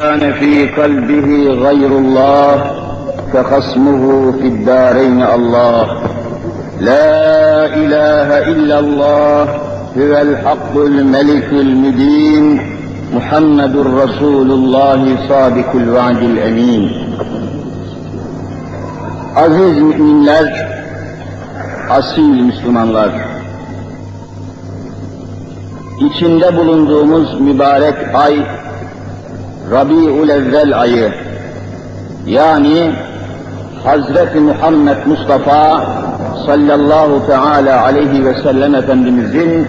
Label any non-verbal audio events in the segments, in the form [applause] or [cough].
كان في قلبه غير الله فخصمه في الدارين الله لا اله الا الله هو الحق الملك المبين محمد رسول الله صادق الوعد الامين Aziz müminler, asil Müslümanlar, içinde bulunduğumuz mübarek ay Rabi'ül Evvel ayı yani Hazreti Muhammed Mustafa sallallahu teala aleyhi ve sellem Efendimizin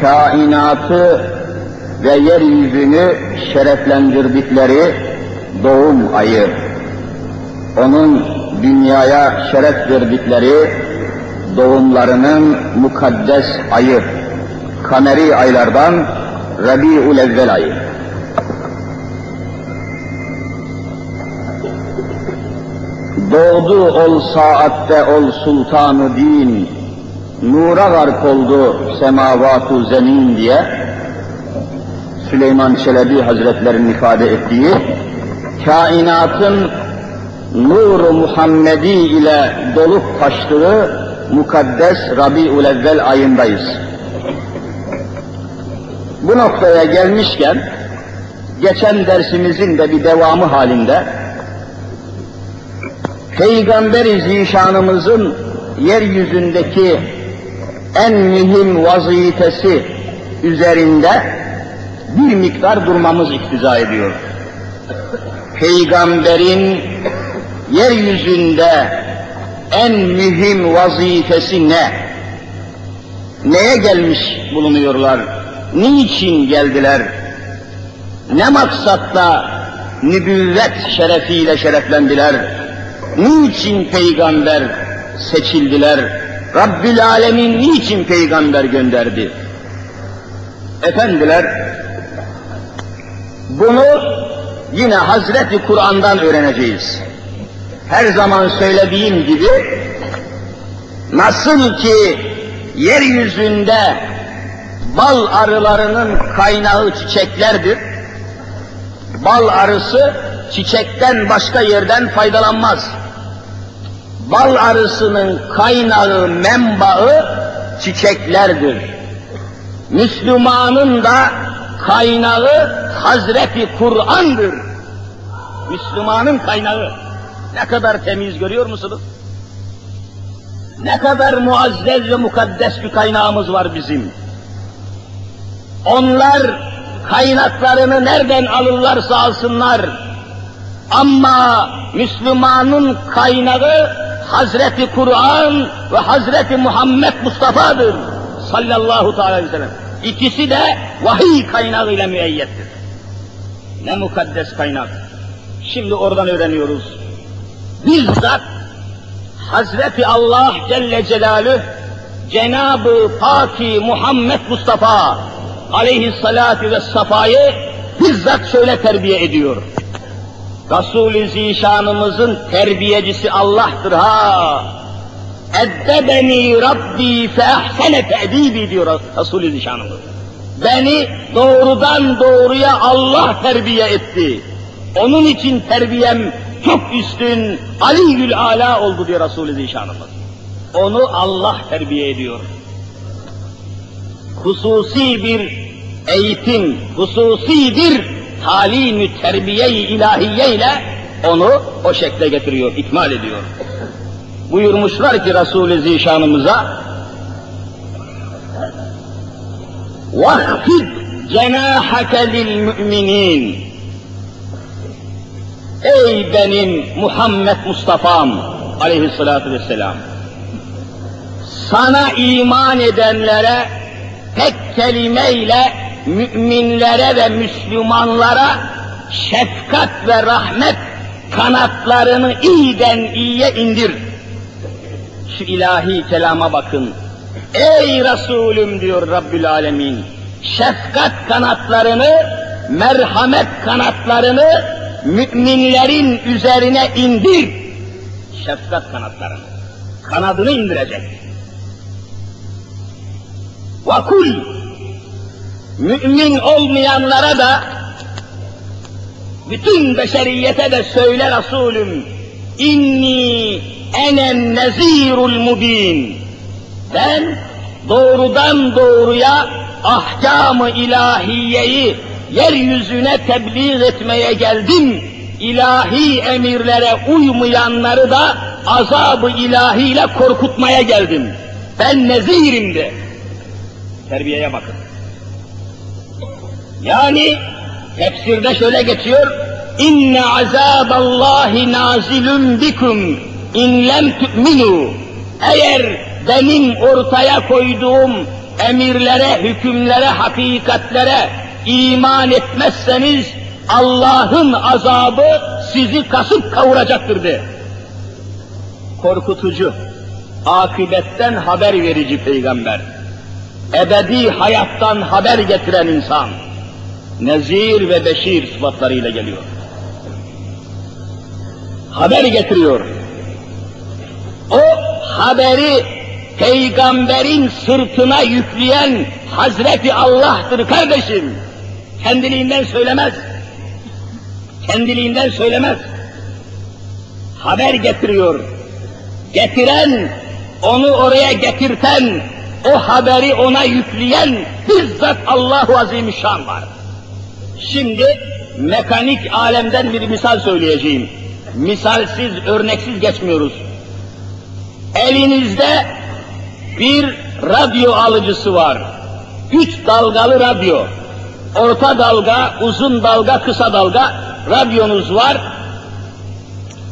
kainatı ve yeryüzünü şereflendirdikleri doğum ayı. Onun dünyaya şeref verdikleri doğumlarının mukaddes ayı. Kameri aylardan Rabi'ül Evvel ayı. Doğdu ol saatte ol sultanı din, nura gark oldu semavatu zemin diye Süleyman Çelebi Hazretlerinin ifade ettiği kainatın nuru Muhammedi ile dolup taştığı mukaddes Rabi'ül Evvel ayındayız. Bu noktaya gelmişken geçen dersimizin de bir devamı halinde Peygamber-i Zişanımızın yeryüzündeki en mühim vazifesi üzerinde bir miktar durmamız iktiza ediyor. Peygamberin yeryüzünde en mühim vazifesi ne? Neye gelmiş bulunuyorlar? Niçin geldiler? Ne maksatla nübüvvet şerefiyle şereflendiler? Niçin peygamber seçildiler? Rabbül Alemin niçin peygamber gönderdi? Efendiler, bunu yine Hazreti Kur'an'dan öğreneceğiz. Her zaman söylediğim gibi, nasıl ki yeryüzünde bal arılarının kaynağı çiçeklerdir, bal arısı çiçekten başka yerden faydalanmaz. Bal arısının kaynağı, menbaı çiçeklerdir. Müslümanın da kaynağı Hazreti Kur'an'dır. Müslümanın kaynağı. Ne kadar temiz görüyor musunuz? Ne kadar muazzez ve mukaddes bir kaynağımız var bizim. Onlar kaynaklarını nereden alırlarsa alsınlar. Ama Müslümanın kaynağı Hazreti Kur'an ve Hazreti Muhammed Mustafa'dır. Sallallahu aleyhi ve sellem. İkisi de vahiy kaynağıyla müeyyettir. Ne mukaddes kaynak. Şimdi oradan öğreniyoruz. Bizzat Hazreti Allah Celle Celaluhu Cenab-ı Paki Muhammed Mustafa aleyhissalatu ve safayı bizzat şöyle terbiye ediyor. Resul-i Zişanımızın terbiyecisi Allah'tır ha. Eddebeni Rabbi fe ahsene te'dibi diyor Resul-i Zişanımız. Beni doğrudan doğruya Allah terbiye etti. Onun için terbiyem çok üstün, Aliül Ala oldu diyor Resul-i Zişanımız. Onu Allah terbiye ediyor. Hususi bir eğitim, hususi bir talim-i terbiye-i ilahiye ile onu o şekle getiriyor, ikmal ediyor. Buyurmuşlar ki Resul-i Zişanımıza وَخْفِدْ جَنَاحَكَ لِلْمُؤْمِنِينَ Ey benim Muhammed Mustafa'm aleyhissalatü vesselam sana iman edenlere tek kelimeyle müminlere ve Müslümanlara şefkat ve rahmet kanatlarını iyiden iyiye indir. Şu ilahi kelama bakın. Ey Resulüm diyor Rabbül Alemin, şefkat kanatlarını, merhamet kanatlarını müminlerin üzerine indir. Şefkat kanatlarını. Kanadını indirecek. Vakul mümin olmayanlara da bütün beşeriyete de söyle Resulüm, inni enem nezirul mubin. Ben doğrudan doğruya ahkamı ilahiyeyi yeryüzüne tebliğ etmeye geldim. İlahi emirlere uymayanları da azabı ilahiyle korkutmaya geldim. Ben nezirim de. Terbiyeye bakın. Yani tefsirde şöyle geçiyor. İnne azaballahi nazilun bikum in lem tu'minu. Eğer benim ortaya koyduğum emirlere, hükümlere, hakikatlere iman etmezseniz Allah'ın azabı sizi kasıp kavuracaktır de. Korkutucu, akıbetten haber verici peygamber, ebedi hayattan haber getiren insan, nezir ve beşir sıfatlarıyla geliyor. Haber getiriyor. O haberi peygamberin sırtına yükleyen Hazreti Allah'tır kardeşim. Kendiliğinden söylemez. Kendiliğinden söylemez. Haber getiriyor. Getiren, onu oraya getirten, o haberi ona yükleyen bizzat Allahu Azimüşşan var. Şimdi mekanik alemden bir misal söyleyeceğim. Misalsiz, örneksiz geçmiyoruz. Elinizde bir radyo alıcısı var. Üç dalgalı radyo. Orta dalga, uzun dalga, kısa dalga radyonuz var.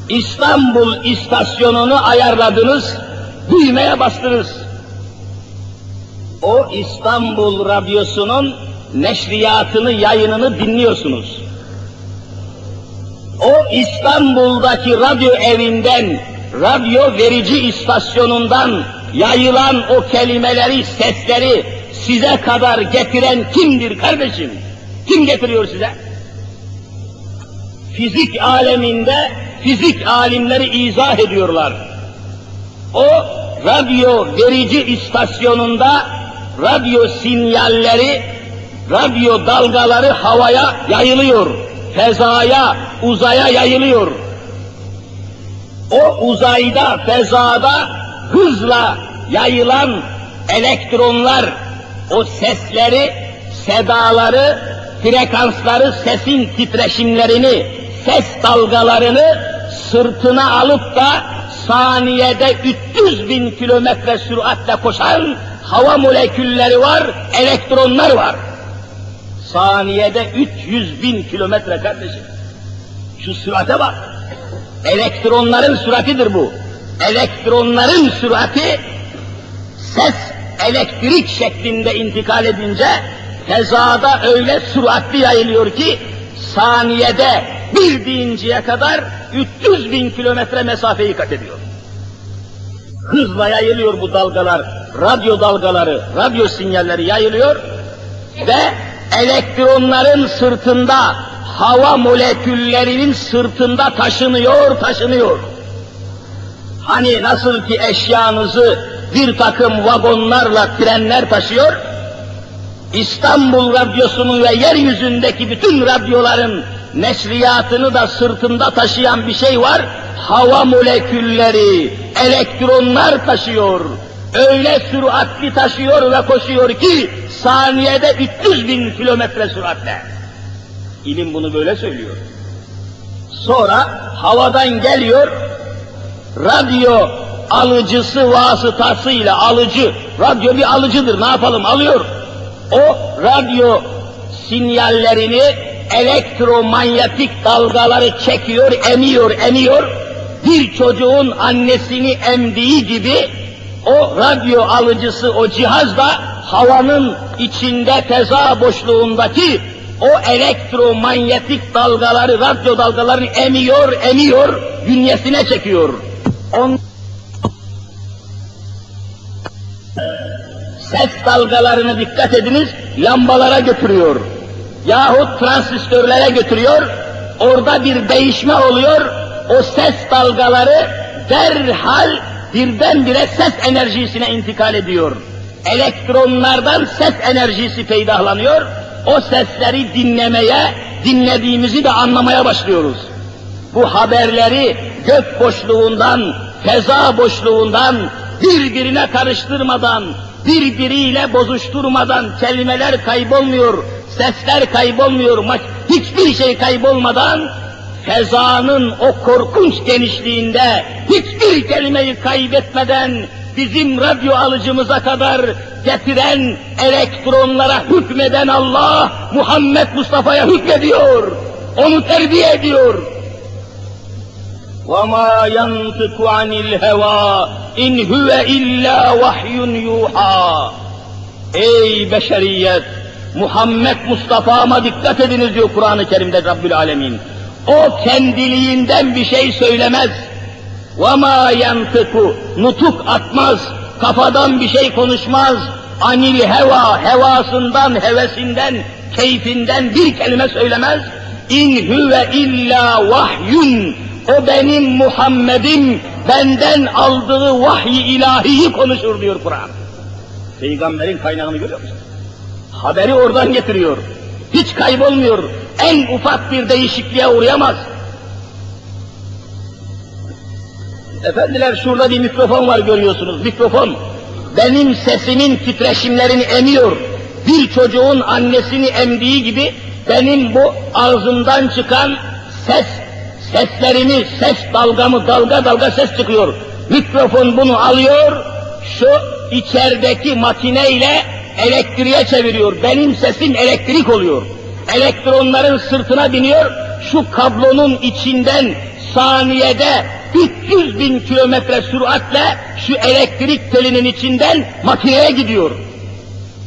İstanbul istasyonunu ayarladınız, düğmeye bastınız. O İstanbul radyosunun neşriyatını, yayınını dinliyorsunuz. O İstanbul'daki radyo evinden, radyo verici istasyonundan yayılan o kelimeleri, sesleri size kadar getiren kimdir kardeşim? Kim getiriyor size? Fizik aleminde fizik alimleri izah ediyorlar. O radyo verici istasyonunda radyo sinyalleri, radyo dalgaları havaya yayılıyor. Fezaya, uzaya yayılıyor. O uzayda, fezada hızla yayılan elektronlar, o sesleri, sedaları, frekansları, sesin titreşimlerini, ses dalgalarını sırtına alıp da saniyede 300 bin kilometre süratle koşan hava molekülleri var, elektronlar var. Saniyede 300 bin kilometre kardeşim. Şu sürate bak. Elektronların süratidir bu. Elektronların sürati ses elektrik şeklinde intikal edince fezada öyle süratli yayılıyor ki saniyede bir deyinceye kadar 300 bin kilometre mesafeyi kat ediyor. Hızla yayılıyor bu dalgalar, radyo dalgaları, radyo sinyalleri yayılıyor ve elektronların sırtında, hava moleküllerinin sırtında taşınıyor, taşınıyor. Hani nasıl ki eşyanızı bir takım vagonlarla trenler taşıyor, İstanbul Radyosu'nun ve yeryüzündeki bütün radyoların neşriyatını da sırtında taşıyan bir şey var. Hava molekülleri, elektronlar taşıyor. Öyle süratli taşıyor ve koşuyor ki saniyede 300 bin kilometre süratle. İlim bunu böyle söylüyor. Sonra havadan geliyor, radyo alıcısı vasıtasıyla alıcı, radyo bir alıcıdır ne yapalım alıyor. O radyo sinyallerini elektromanyetik dalgaları çekiyor, emiyor, emiyor. Bir çocuğun annesini emdiği gibi o radyo alıcısı, o cihaz da havanın içinde teza boşluğundaki o elektromanyetik dalgaları, radyo dalgalarını emiyor, emiyor, bünyesine çekiyor. On... Ses dalgalarını dikkat ediniz, lambalara götürüyor. Yahut transistörlere götürüyor, orada bir değişme oluyor, o ses dalgaları derhal birdenbire ses enerjisine intikal ediyor. Elektronlardan ses enerjisi peydahlanıyor, o sesleri dinlemeye dinlediğimizi de anlamaya başlıyoruz. Bu haberleri gök boşluğundan, feza boşluğundan, birbirine karıştırmadan, birbiriyle bozuşturmadan kelimeler kaybolmuyor, sesler kaybolmuyor, hiçbir şey kaybolmadan fezanın o korkunç genişliğinde hiçbir kelimeyi kaybetmeden bizim radyo alıcımıza kadar getiren elektronlara hükmeden Allah Muhammed Mustafa'ya hükmediyor. Onu terbiye ediyor. وَمَا يَنْطِقُ عَنِ الْهَوَى اِنْ هُوَ اِلَّا وَحْيٌ يُوحَى Ey beşeriyet! Muhammed Mustafa'ma dikkat ediniz diyor Kur'an-ı Kerim'de Rabbül Alemin. O kendiliğinden bir şey söylemez. وَمَا يَنْفِقُ Nutuk atmaz, kafadan bir şey konuşmaz. Anil heva, hevasından, hevesinden, keyfinden bir kelime söylemez. İn huve illa vahyun. O benim Muhammed'im, benden aldığı vahyi ilahiyi konuşur diyor Kur'an. Peygamberin kaynağını görüyor musun? Haberi oradan getiriyor. Hiç kaybolmuyor. En ufak bir değişikliğe uğrayamaz. Efendiler şurada bir mikrofon var görüyorsunuz. Mikrofon benim sesimin titreşimlerini emiyor. Bir çocuğun annesini emdiği gibi benim bu ağzımdan çıkan ses, seslerimi, ses dalgamı dalga dalga ses çıkıyor. Mikrofon bunu alıyor, şu içerideki makineyle elektriğe çeviriyor. Benim sesim elektrik oluyor. Elektronların sırtına biniyor, şu kablonun içinden saniyede 300 bin kilometre süratle şu elektrik telinin içinden makineye gidiyor.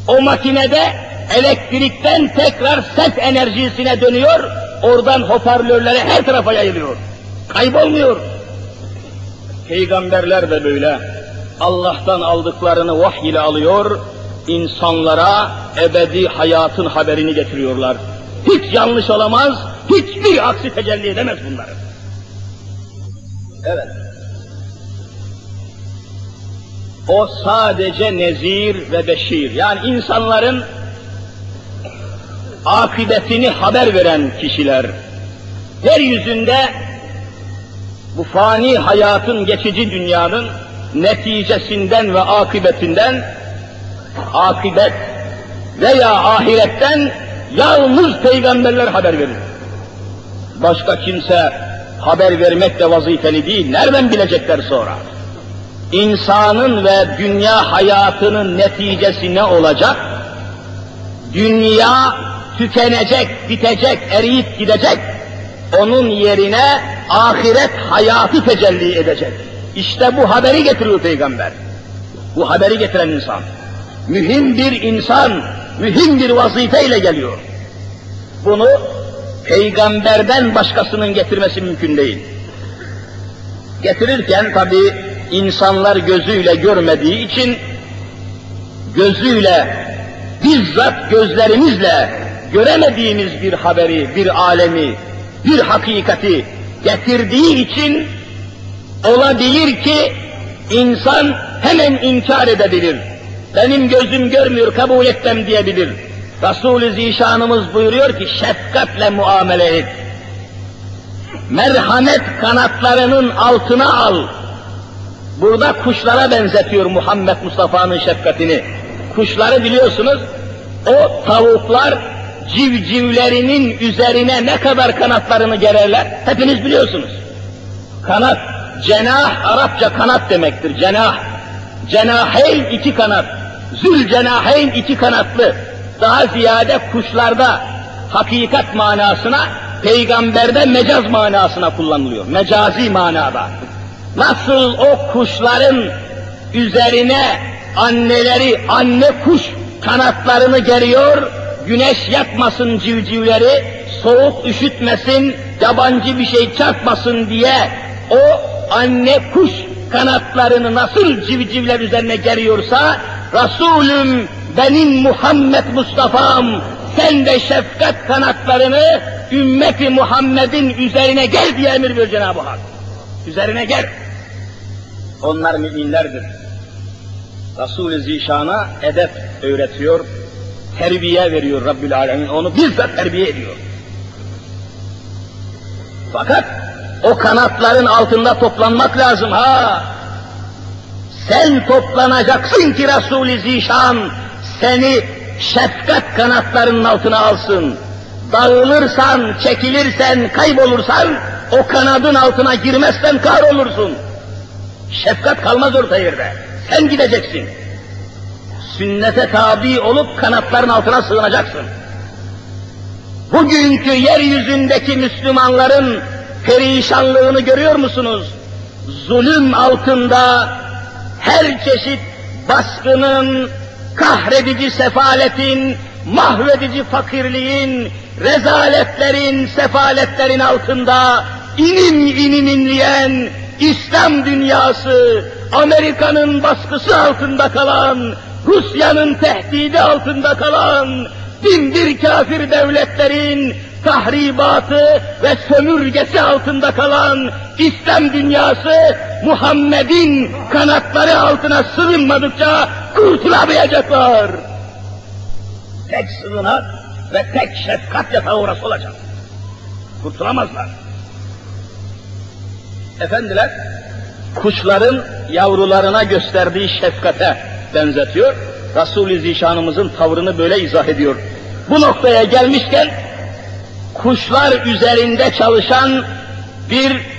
O makinede elektrikten tekrar ses enerjisine dönüyor, oradan hoparlörlere her tarafa yayılıyor. Kaybolmuyor. Peygamberler de böyle. Allah'tan aldıklarını vahiy ile alıyor, insanlara ebedi hayatın haberini getiriyorlar. Hiç yanlış olamaz, hiçbir aksi tecelli edemez bunları. Evet. O sadece nezir ve beşir. Yani insanların akıbetini haber veren kişiler. Yeryüzünde bu fani hayatın geçici dünyanın neticesinden ve akıbetinden akıbet veya ahiretten yalnız peygamberler haber verir. Başka kimse haber vermek de vazifeli değil. Nereden bilecekler sonra? İnsanın ve dünya hayatının neticesi ne olacak? Dünya tükenecek, bitecek, eriyip gidecek. Onun yerine ahiret hayatı tecelli edecek. İşte bu haberi getiriyor peygamber. Bu haberi getiren insan. Mühim bir insan, mühim bir vazifeyle geliyor. Bunu peygamberden başkasının getirmesi mümkün değil. Getirirken tabi insanlar gözüyle görmediği için gözüyle bizzat gözlerimizle göremediğimiz bir haberi, bir alemi, bir hakikati getirdiği için olabilir ki insan hemen inkar edebilir. Benim gözüm görmüyor, kabul etmem diyebilir. Resul-i Zişanımız buyuruyor ki şefkatle muamele et. Merhamet kanatlarının altına al. Burada kuşlara benzetiyor Muhammed Mustafa'nın şefkatini. Kuşları biliyorsunuz, o tavuklar civcivlerinin üzerine ne kadar kanatlarını gererler, hepiniz biliyorsunuz. Kanat, cenah, Arapça kanat demektir, cenah. Cenaheyn iki kanat, zül cenaheyn iki kanatlı, daha ziyade kuşlarda hakikat manasına, peygamberde mecaz manasına kullanılıyor. Mecazi manada. Nasıl o kuşların üzerine anneleri, anne kuş kanatlarını geriyor, güneş yakmasın civcivleri, soğuk üşütmesin, yabancı bir şey çarpmasın diye o anne kuş kanatlarını nasıl civcivler üzerine geriyorsa, Resulüm benim Muhammed Mustafa'm, sen de şefkat kanatlarını ümmeti Muhammed'in üzerine gel diye emir veriyor Cenab-ı Hak. Üzerine gel. Onlar müminlerdir. Resul-i Zişan'a edep öğretiyor, terbiye veriyor Rabbül Alemin, onu bizzat terbiye ediyor. Fakat o kanatların altında toplanmak lazım ha. Sen toplanacaksın ki Resul-i Zişan seni şefkat kanatlarının altına alsın. Dağılırsan, çekilirsen, kaybolursan, o kanadın altına girmezsen kahrolursun. Şefkat kalmaz orta yerde. Sen gideceksin. Sünnete tabi olup kanatların altına sığınacaksın. Bugünkü yeryüzündeki Müslümanların perişanlığını görüyor musunuz? Zulüm altında her çeşit baskının, kahredici sefaletin, mahvedici fakirliğin, rezaletlerin, sefaletlerin altında inim inim inleyen İslam dünyası, Amerika'nın baskısı altında kalan, Rusya'nın tehdidi altında kalan, bin bir kafir devletlerin tahribatı ve sömürgesi altında kalan İslam dünyası Muhammed'in kanatları altına sığınmadıkça kurtulamayacaklar. Tek sığınak ve tek şefkat yatağı orası olacak. Kurtulamazlar. Efendiler, kuşların yavrularına gösterdiği şefkate benzetiyor. Resul-i Zişanımızın tavrını böyle izah ediyor. Bu noktaya gelmişken kuşlar üzerinde çalışan bir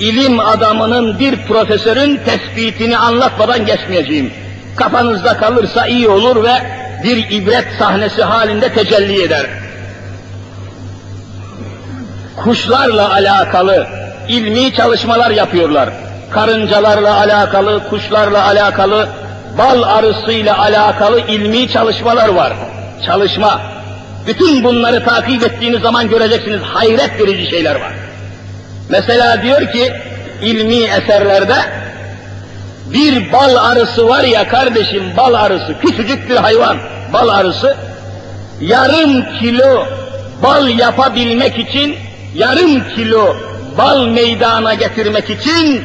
ilim adamının, bir profesörün tespitini anlatmadan geçmeyeceğim. Kafanızda kalırsa iyi olur ve bir ibret sahnesi halinde tecelli eder. Kuşlarla alakalı ilmi çalışmalar yapıyorlar. Karıncalarla alakalı, kuşlarla alakalı, bal arısıyla alakalı ilmi çalışmalar var. Çalışma. Bütün bunları takip ettiğiniz zaman göreceksiniz hayret verici şeyler var. Mesela diyor ki ilmi eserlerde bir bal arısı var ya kardeşim bal arısı küçücük bir hayvan bal arısı yarım kilo bal yapabilmek için yarım kilo bal meydana getirmek için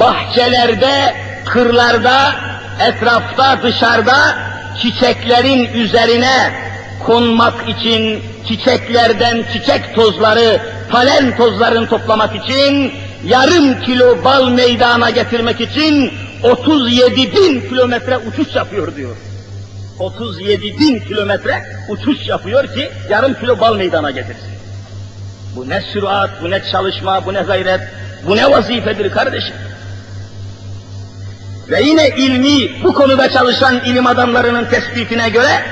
bahçelerde, kırlarda, etrafta, dışarıda çiçeklerin üzerine konmak için, çiçeklerden çiçek tozları, palen tozlarını toplamak için, yarım kilo bal meydana getirmek için 37 bin kilometre uçuş yapıyor diyor. 37 bin kilometre uçuş yapıyor ki yarım kilo bal meydana getirsin. Bu ne sürat, bu ne çalışma, bu ne gayret, bu ne vazifedir kardeşim. Ve yine ilmi, bu konuda çalışan ilim adamlarının tespitine göre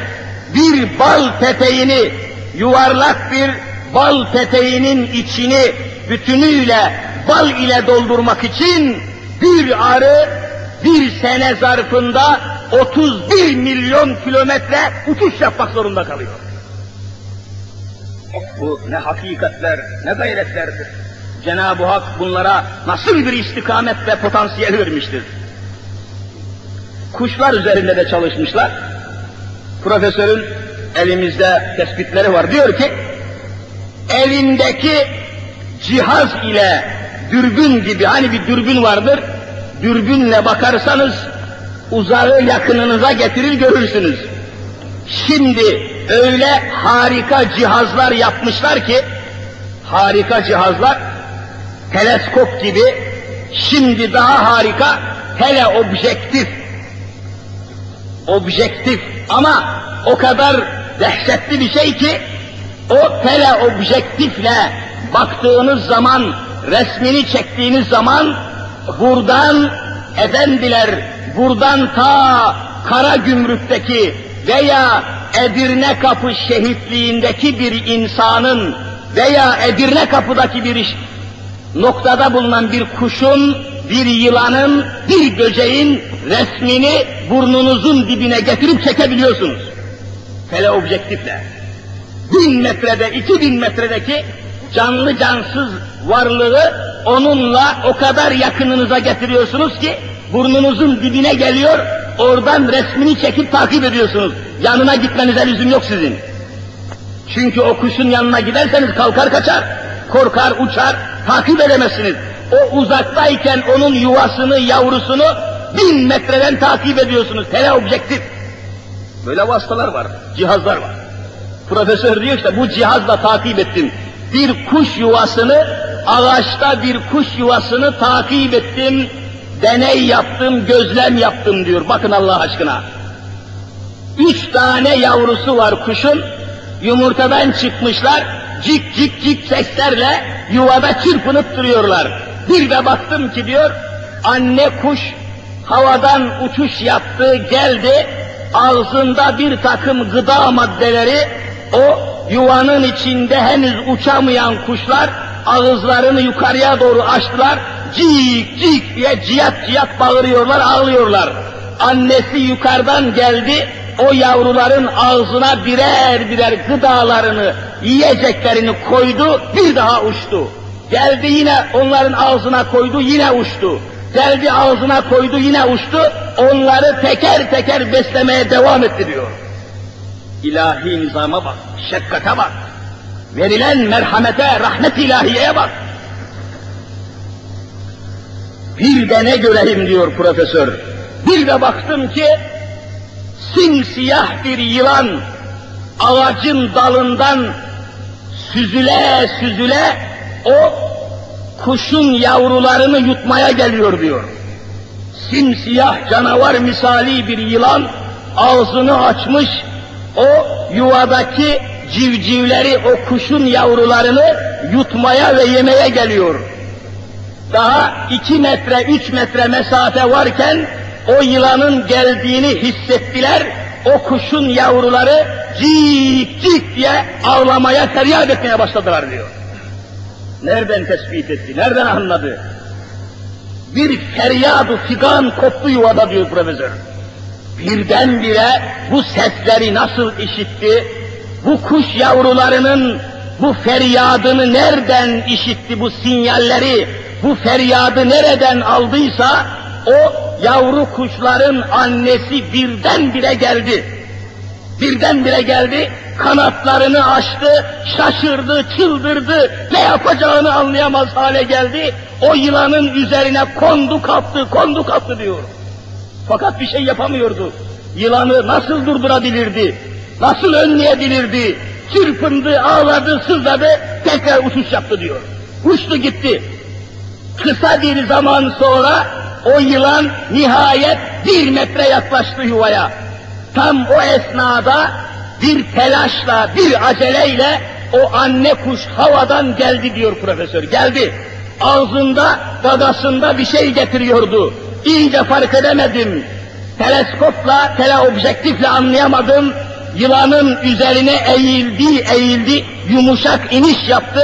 bir bal peteğini, yuvarlak bir bal peteğinin içini bütünüyle bal ile doldurmak için bir arı bir sene zarfında 31 milyon kilometre uçuş yapmak zorunda kalıyor. Bu ne hakikatler, ne gayretlerdir. Cenab-ı Hak bunlara nasıl bir istikamet ve potansiyel vermiştir. Kuşlar üzerinde de çalışmışlar. Profesörün elimizde tespitleri var. Diyor ki, elindeki cihaz ile dürbün gibi, hani bir dürbün vardır, dürbünle bakarsanız uzağı yakınınıza getirir görürsünüz. Şimdi öyle harika cihazlar yapmışlar ki, harika cihazlar, teleskop gibi, şimdi daha harika teleobjektif, objektif ama o kadar dehşetli bir şey ki, o teleobjektifle baktığınız zaman, resmini çektiğiniz zaman, buradan efendiler, buradan ta Kara Gümrük'teki veya Edirne Kapı şehitliğindeki bir insanın veya Edirne Kapı'daki bir noktada bulunan bir kuşun, bir yılanın, bir böceğin resmini burnunuzun dibine getirip çekebiliyorsunuz. Teleobjektifle. Bin metrede, iki bin metredeki canlı cansız varlığı onunla o kadar yakınınıza getiriyorsunuz ki burnunuzun dibine geliyor, oradan resmini çekip takip ediyorsunuz. Yanına gitmenize lüzum yok sizin. Çünkü o kuşun yanına giderseniz kalkar kaçar, korkar uçar, takip edemezsiniz. O uzaktayken onun yuvasını, yavrusunu bin metreden takip ediyorsunuz. Teleobjektif. Böyle vasıtalar var, cihazlar var. Profesör diyor işte bu cihazla takip ettim. Bir kuş yuvasını ağaçta bir kuş yuvasını takip ettim, deney yaptım, gözlem yaptım diyor. Bakın Allah aşkına. Üç tane yavrusu var kuşun, yumurtadan çıkmışlar, cik cik cik seslerle yuvada çırpınıp duruyorlar. Bir de baktım ki diyor, anne kuş havadan uçuş yaptı, geldi, ağzında bir takım gıda maddeleri, o yuvanın içinde henüz uçamayan kuşlar ağızlarını yukarıya doğru açtılar, cik cik diye ciyat ciyat bağırıyorlar, ağlıyorlar. Annesi yukarıdan geldi, o yavruların ağzına birer birer gıdalarını, yiyeceklerini koydu, bir daha uçtu. Geldi yine onların ağzına koydu, yine uçtu. Geldi ağzına koydu, yine uçtu. Onları teker teker beslemeye devam ettiriyor. İlahi nizama bak, şefkate bak. Verilen merhamete, rahmet ilahiyeye bak. Bir de ne göreyim diyor profesör. Bir de baktım ki simsiyah bir yılan ağacın dalından süzüle süzüle o kuşun yavrularını yutmaya geliyor diyor. Simsiyah canavar misali bir yılan ağzını açmış o yuvadaki civcivleri, o kuşun yavrularını yutmaya ve yemeye geliyor. Daha iki metre, üç metre mesafe varken o yılanın geldiğini hissettiler, o kuşun yavruları cik cik diye ağlamaya, feryat etmeye başladılar diyor. Nereden tespit etti, nereden anladı? Bir feryadu figan koptu yuvada diyor profesör. Birdenbire bu sesleri nasıl işitti, bu kuş yavrularının bu feryadını nereden işitti, bu sinyalleri, bu feryadı nereden aldıysa, o yavru kuşların annesi birdenbire geldi. Birdenbire geldi, kanatlarını açtı, şaşırdı, çıldırdı, ne yapacağını anlayamaz hale geldi. O yılanın üzerine kondu kaptı, kondu kaptı diyor. Fakat bir şey yapamıyordu. Yılanı nasıl durdurabilirdi? Nasıl önleyebilirdi? Çırpındı, ağladı, sızladı, tekrar uçuş yaptı diyor. Uçtu gitti. Kısa bir zaman sonra o yılan nihayet bir metre yaklaştı yuvaya. Tam o esnada bir telaşla, bir aceleyle o anne kuş havadan geldi diyor profesör. Geldi. Ağzında, dadasında bir şey getiriyordu. İyice fark edemedim. Teleskopla, teleobjektifle anlayamadım. Yılanın üzerine eğildi, eğildi, yumuşak iniş yaptı.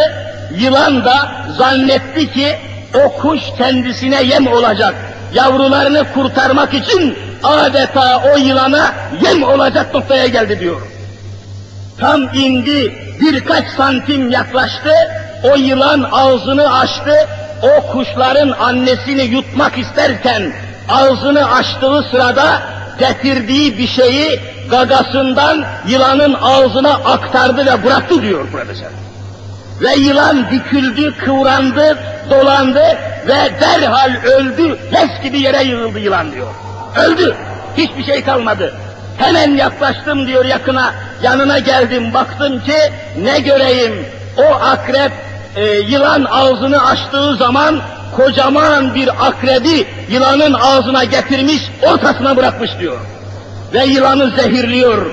Yılan da zannetti ki o kuş kendisine yem olacak. Yavrularını kurtarmak için adeta o yılana yem olacak noktaya geldi diyor. Tam indi, birkaç santim yaklaştı, o yılan ağzını açtı, o kuşların annesini yutmak isterken ağzını açtığı sırada getirdiği bir şeyi gagasından yılanın ağzına aktardı ve bıraktı diyor profesör. Ve yılan diküldü, kıvrandı, dolandı ve derhal öldü, leş gibi yere yığıldı yılan diyor. Öldü, hiçbir şey kalmadı. Hemen yaklaştım diyor yakına, yanına geldim, baktım ki ne göreyim, o akrep e, yılan ağzını açtığı zaman kocaman bir akrebi yılanın ağzına getirmiş, ortasına bırakmış diyor. Ve yılanı zehirliyor.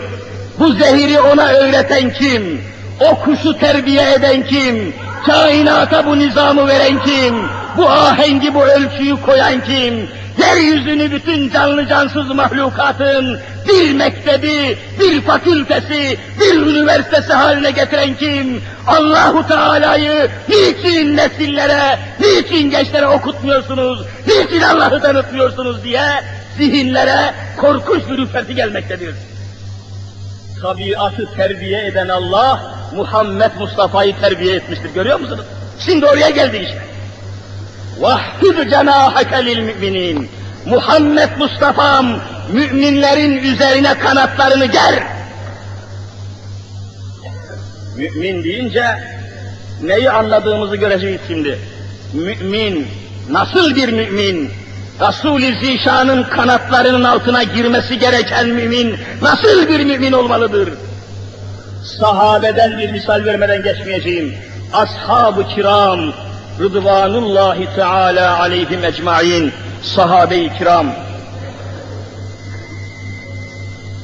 Bu zehiri ona öğreten kim? O kuşu terbiye eden kim? Kainata bu nizamı veren kim? Bu ahengi, bu ölçüyü koyan kim? Yeryüzünü bütün canlı cansız mahlukatın bir mektebi, bir fakültesi, bir üniversitesi haline getiren kim? Allahu Teala'yı niçin nesillere, niçin gençlere okutmuyorsunuz, niçin Allah'ı tanıtmıyorsunuz diye zihinlere korkunç bir ürperti gelmektedir. Tabiatı terbiye eden Allah, Muhammed Mustafa'yı terbiye etmiştir. Görüyor musunuz? Şimdi oraya geldi işte. Vahhid cenahake lil müminin. Muhammed Mustafa'm müminlerin üzerine kanatlarını ger. Mümin deyince neyi anladığımızı göreceğiz şimdi. Mümin, nasıl bir mümin? Resul-i Zişan'ın kanatlarının altına girmesi gereken mümin nasıl bir mümin olmalıdır? Sahabeden bir misal vermeden geçmeyeceğim. Ashab-ı kiram, Rıdvanullahi Teala aleyhim ecmain, sahabe-i kiram.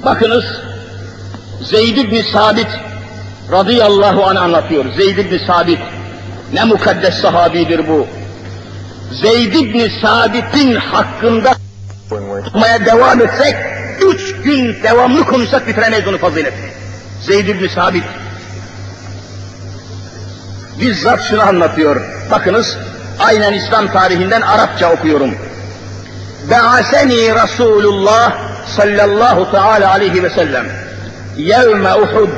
Bakınız, Zeyd ibn Sabit radıyallahu anh anlatıyor. Zeyd ibn Sabit, ne mukaddes sahabidir bu. Zeyd ibn Sabit'in hakkında konuşmaya devam etsek, üç gün devamlı konuşsak bitiremeyiz onu faziletini. Zeyd ibn Sabit bizzat şunu anlatıyor. Bakınız, aynen İslam tarihinden Arapça okuyorum. Be'aseni Resulullah sallallahu teala aleyhi ve sellem yevme Uhud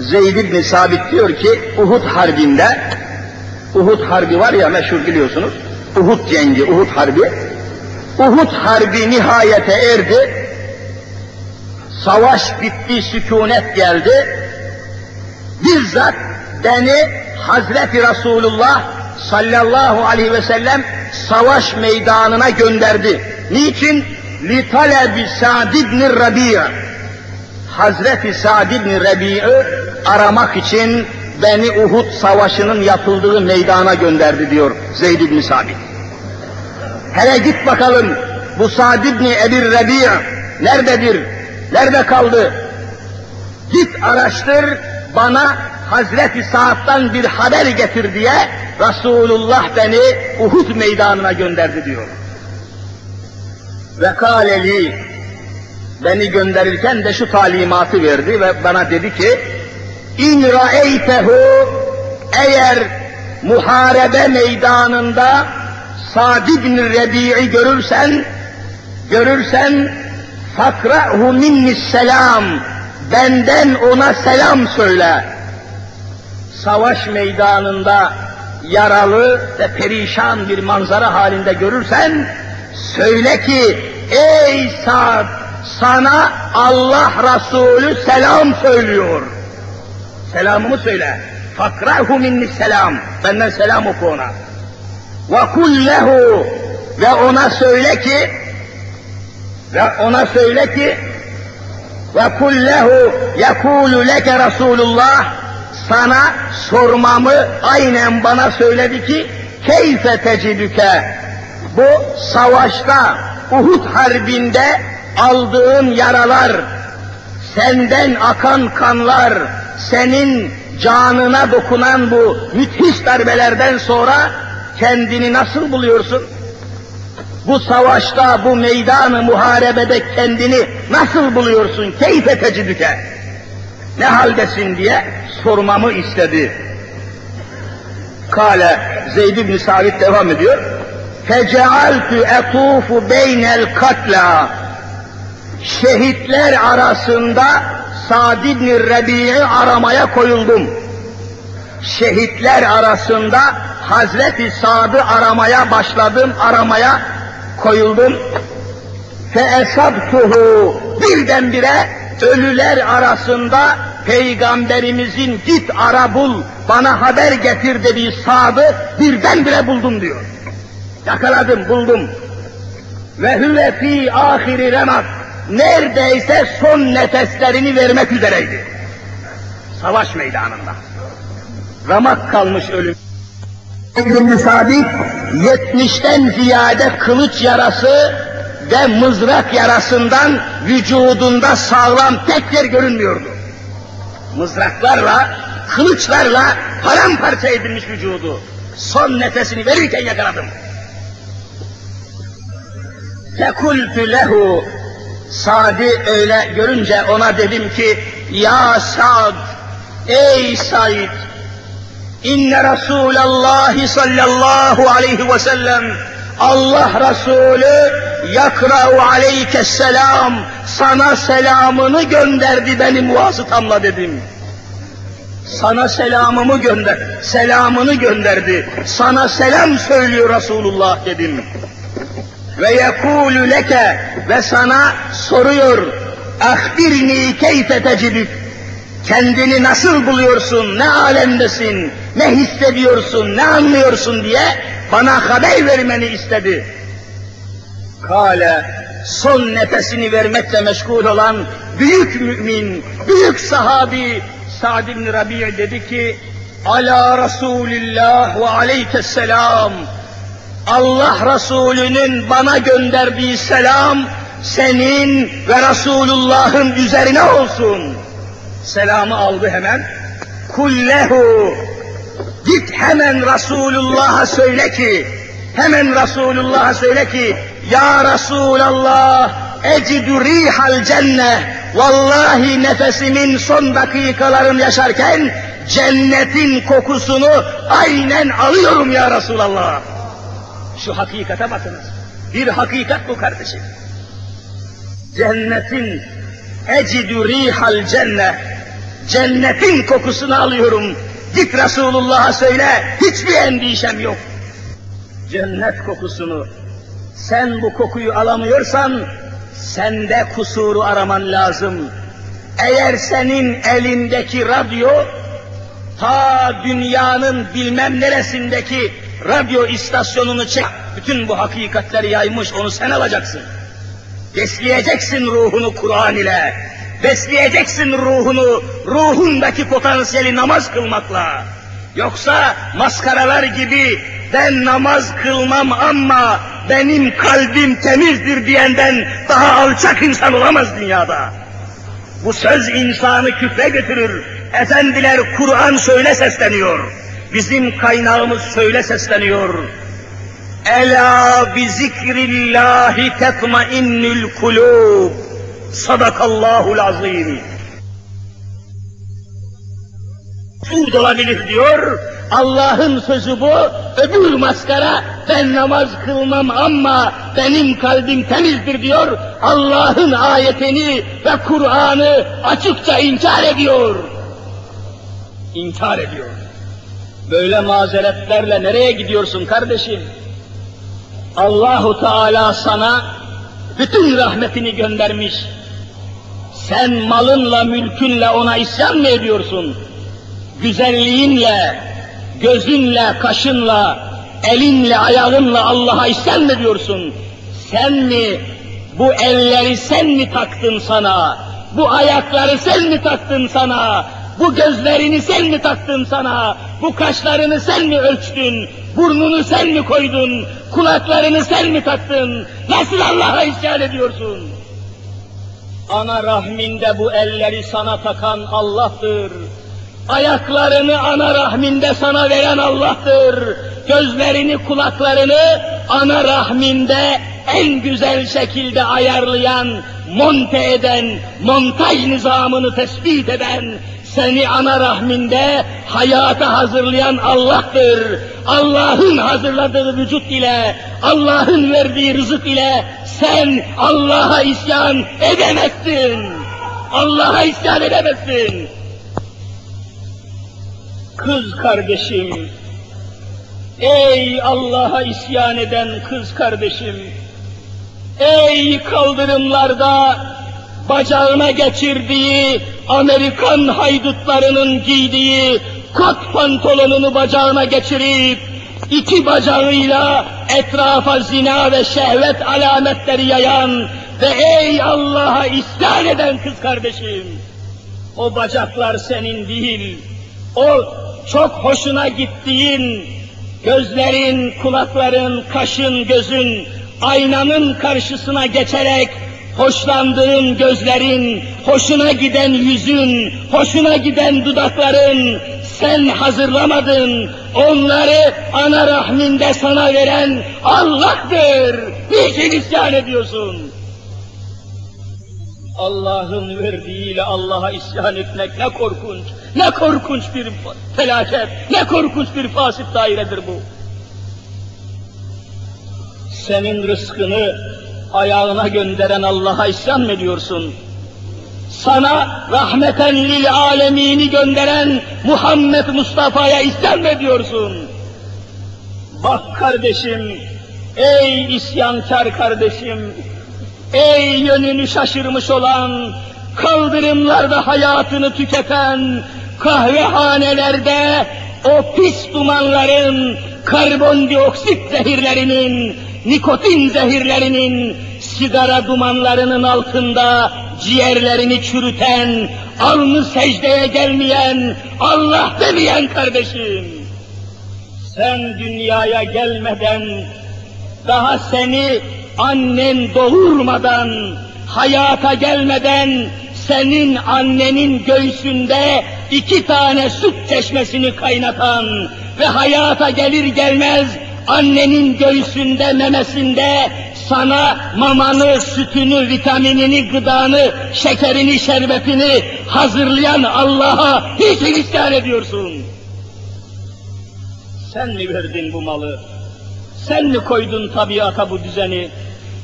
Zeyd ibn Sabit diyor ki Uhud harbinde Uhud harbi var ya meşhur biliyorsunuz. Uhud cengi, Uhud harbi. Uhud harbi nihayete erdi. Savaş bitti, sükunet geldi. Bizzat beni Hazreti Resulullah sallallahu aleyhi ve sellem savaş meydanına gönderdi. Niçin? لِتَلَبِ سَعْدِ بْنِ الرَّبِيعِ Hazreti Sa'd ibn Rabi'i aramak için beni Uhud savaşının yapıldığı meydana gönderdi diyor Zeyd ibn Sabit. Hele git bakalım bu Sa'd ibn Ebi Rabi' nerededir? Nerede kaldı? Git araştır bana Hazreti Sa'd'dan bir haber getir diye Resulullah beni Uhud meydanına gönderdi diyor. Ve kâleli beni gönderirken de şu talimatı verdi ve bana dedi ki İn ra'eytehu eğer muharebe meydanında Sa'd ibn Rebi'i görürsen görürsen fakra'hu minni selam benden ona selam söyle. Savaş meydanında yaralı ve perişan bir manzara halinde görürsen söyle ki ey Sa'd sana Allah Resulü selam söylüyor. Selamımı söyle. Fakrahu minni selam. Benden selam oku ona. Ve kullehu ve ona söyle ki ve ona söyle ki ve kullehu yekulu leke Resulullah sana sormamı aynen bana söyledi ki keyfe tecidüke bu savaşta Uhud harbinde aldığın yaralar, senden akan kanlar, senin canına dokunan bu müthiş darbelerden sonra kendini nasıl buluyorsun? Bu savaşta, bu meydanı muharebede kendini nasıl buluyorsun? Keyfe tecidüke. Ne haldesin diye sormamı istedi. Kale Zeyd ibn Sabit devam ediyor. Fecealtü etufu beynel katla şehitler arasında Sa'd ibn Rebi'i aramaya koyuldum. Şehitler arasında Hazreti Sa'd'ı aramaya başladım, aramaya koyuldum. Fe esabtuhu birdenbire ölüler arasında Peygamberimizin git ara bul, bana haber getir dediği Sa'd'ı birdenbire buldum diyor. Yakaladım, buldum. Ve hüve fi ahiri remak neredeyse son nefeslerini vermek üzereydi. Savaş meydanında. Ramak kalmış ölüm. İbn-i Sabit, yetmişten ziyade kılıç yarası ve mızrak yarasından vücudunda sağlam tek yer görünmüyordu. Mızraklarla, kılıçlarla paramparça edilmiş vücudu. Son nefesini verirken yakaladım. Fekultü lehu Sad'i öyle görünce ona dedim ki, Ya Sad, ey Said, inne Resulallah sallallahu aleyhi ve sellem, Allah Resulü yakra'u aleyke selam, sana selamını gönderdi benim vasıtamla dedim. Sana selamımı gönder, selamını gönderdi. Sana selam söylüyor Resulullah dedim. Ve yekulu leke ve sana soruyor ahbirni keyfe tecidük kendini nasıl buluyorsun, ne alemdesin, ne hissediyorsun, ne anlıyorsun diye bana haber vermeni istedi. Kale son nefesini vermekle meşgul olan büyük mümin, büyük sahabi Sa'd ibn Rabi' dedi ki ala Resulillah ve aleykesselam. Allah Resulü'nün bana gönderdiği selam senin ve Resulullah'ın üzerine olsun. Selamı aldı hemen. Kullehu git hemen Resulullah'a söyle ki hemen Resulullah'a söyle ki ya Resulallah ecidü rihal cennet vallahi nefesimin son dakikalarını yaşarken cennetin kokusunu aynen alıyorum ya Resulallah. Şu hakikate bakınız. Bir hakikat bu kardeşim. Cennetin ecidü rihal cennet. Cennetin kokusunu alıyorum. Git Resulullah'a söyle, hiçbir endişem yok. Cennet kokusunu, sen bu kokuyu alamıyorsan, sende kusuru araman lazım. Eğer senin elindeki radyo, ta dünyanın bilmem neresindeki radyo istasyonunu çek, bütün bu hakikatleri yaymış, onu sen alacaksın. Besleyeceksin ruhunu Kur'an ile, besleyeceksin ruhunu, ruhundaki potansiyeli namaz kılmakla. Yoksa maskaralar gibi ben namaz kılmam ama benim kalbim temizdir diyenden daha alçak insan olamaz dünyada. Bu söz insanı küfre götürür. Efendiler Kur'an söyle sesleniyor. Bizim kaynağımız söyle sesleniyor. Ela bi zikrillahi tetmainnül kulub. Sadakallahul azim. Suud olabilir diyor. Allah'ın sözü bu, öbür maskara ben namaz kılmam ama benim kalbim temizdir diyor. Allah'ın ayetini ve Kur'an'ı açıkça inkar ediyor. İnkar ediyor. Böyle mazeretlerle nereye gidiyorsun kardeşim? Allahu Teala sana bütün rahmetini göndermiş. Sen malınla, mülkünle ona isyan mı ediyorsun? Güzelliğinle, gözünle, kaşınla, elinle, ayağınla Allah'a isyan mı ediyorsun? Sen mi, bu elleri sen mi taktın sana? Bu ayakları sen mi taktın sana? Bu gözlerini sen mi taktın sana? Bu kaşlarını sen mi ölçtün? Burnunu sen mi koydun? Kulaklarını sen mi taktın? Nasıl Allah'a isyan ediyorsun? Ana rahminde bu elleri sana takan Allah'tır. Ayaklarını ana rahminde sana veren Allah'tır. Gözlerini, kulaklarını ana rahminde en güzel şekilde ayarlayan, monte eden, montaj nizamını tespit eden, seni ana rahminde hayata hazırlayan Allah'tır. Allah'ın hazırladığı vücut ile, Allah'ın verdiği rızık ile sen Allah'a isyan edemezsin. Allah'a isyan edemezsin. Kız kardeşim, ey Allah'a isyan eden kız kardeşim, ey kaldırımlarda bacağına geçirdiği Amerikan haydutlarının giydiği kot pantolonunu bacağına geçirip iki bacağıyla etrafa zina ve şehvet alametleri yayan ve ey Allah'a isyan eden kız kardeşim, o bacaklar senin değil, o çok hoşuna gittiğin gözlerin, kulakların, kaşın, gözün aynanın karşısına geçerek hoşlandığın gözlerin, hoşuna giden yüzün, hoşuna giden dudakların, sen hazırlamadın, onları ana rahminde sana veren Allah'tır. Niçin isyan ediyorsun? Allah'ın verdiğiyle Allah'a isyan etmek ne korkunç, ne korkunç bir felaket, ne korkunç bir fasit dairedir bu. Senin rızkını ayağına gönderen Allah'a isyan mı ediyorsun? Sana rahmeten lil alemini gönderen Muhammed Mustafa'ya isyan mı ediyorsun? Bak kardeşim, ey isyankar kardeşim, ey yönünü şaşırmış olan, kaldırımlarda hayatını tüketen, kahvehanelerde o pis dumanların, karbondioksit zehirlerinin, nikotin zehirlerinin, sigara dumanlarının altında ciğerlerini çürüten, alnı secdeye gelmeyen, Allah demeyen kardeşim. Sen dünyaya gelmeden, daha seni annen doğurmadan, hayata gelmeden, senin annenin göğsünde iki tane süt çeşmesini kaynatan ve hayata gelir gelmez annenin göğsünde, memesinde sana mamanı, sütünü, vitaminini, gıdanı, şekerini, şerbetini hazırlayan Allah'a niçin isyan ediyorsun? Sen mi verdin bu malı? Sen mi koydun tabiata bu düzeni?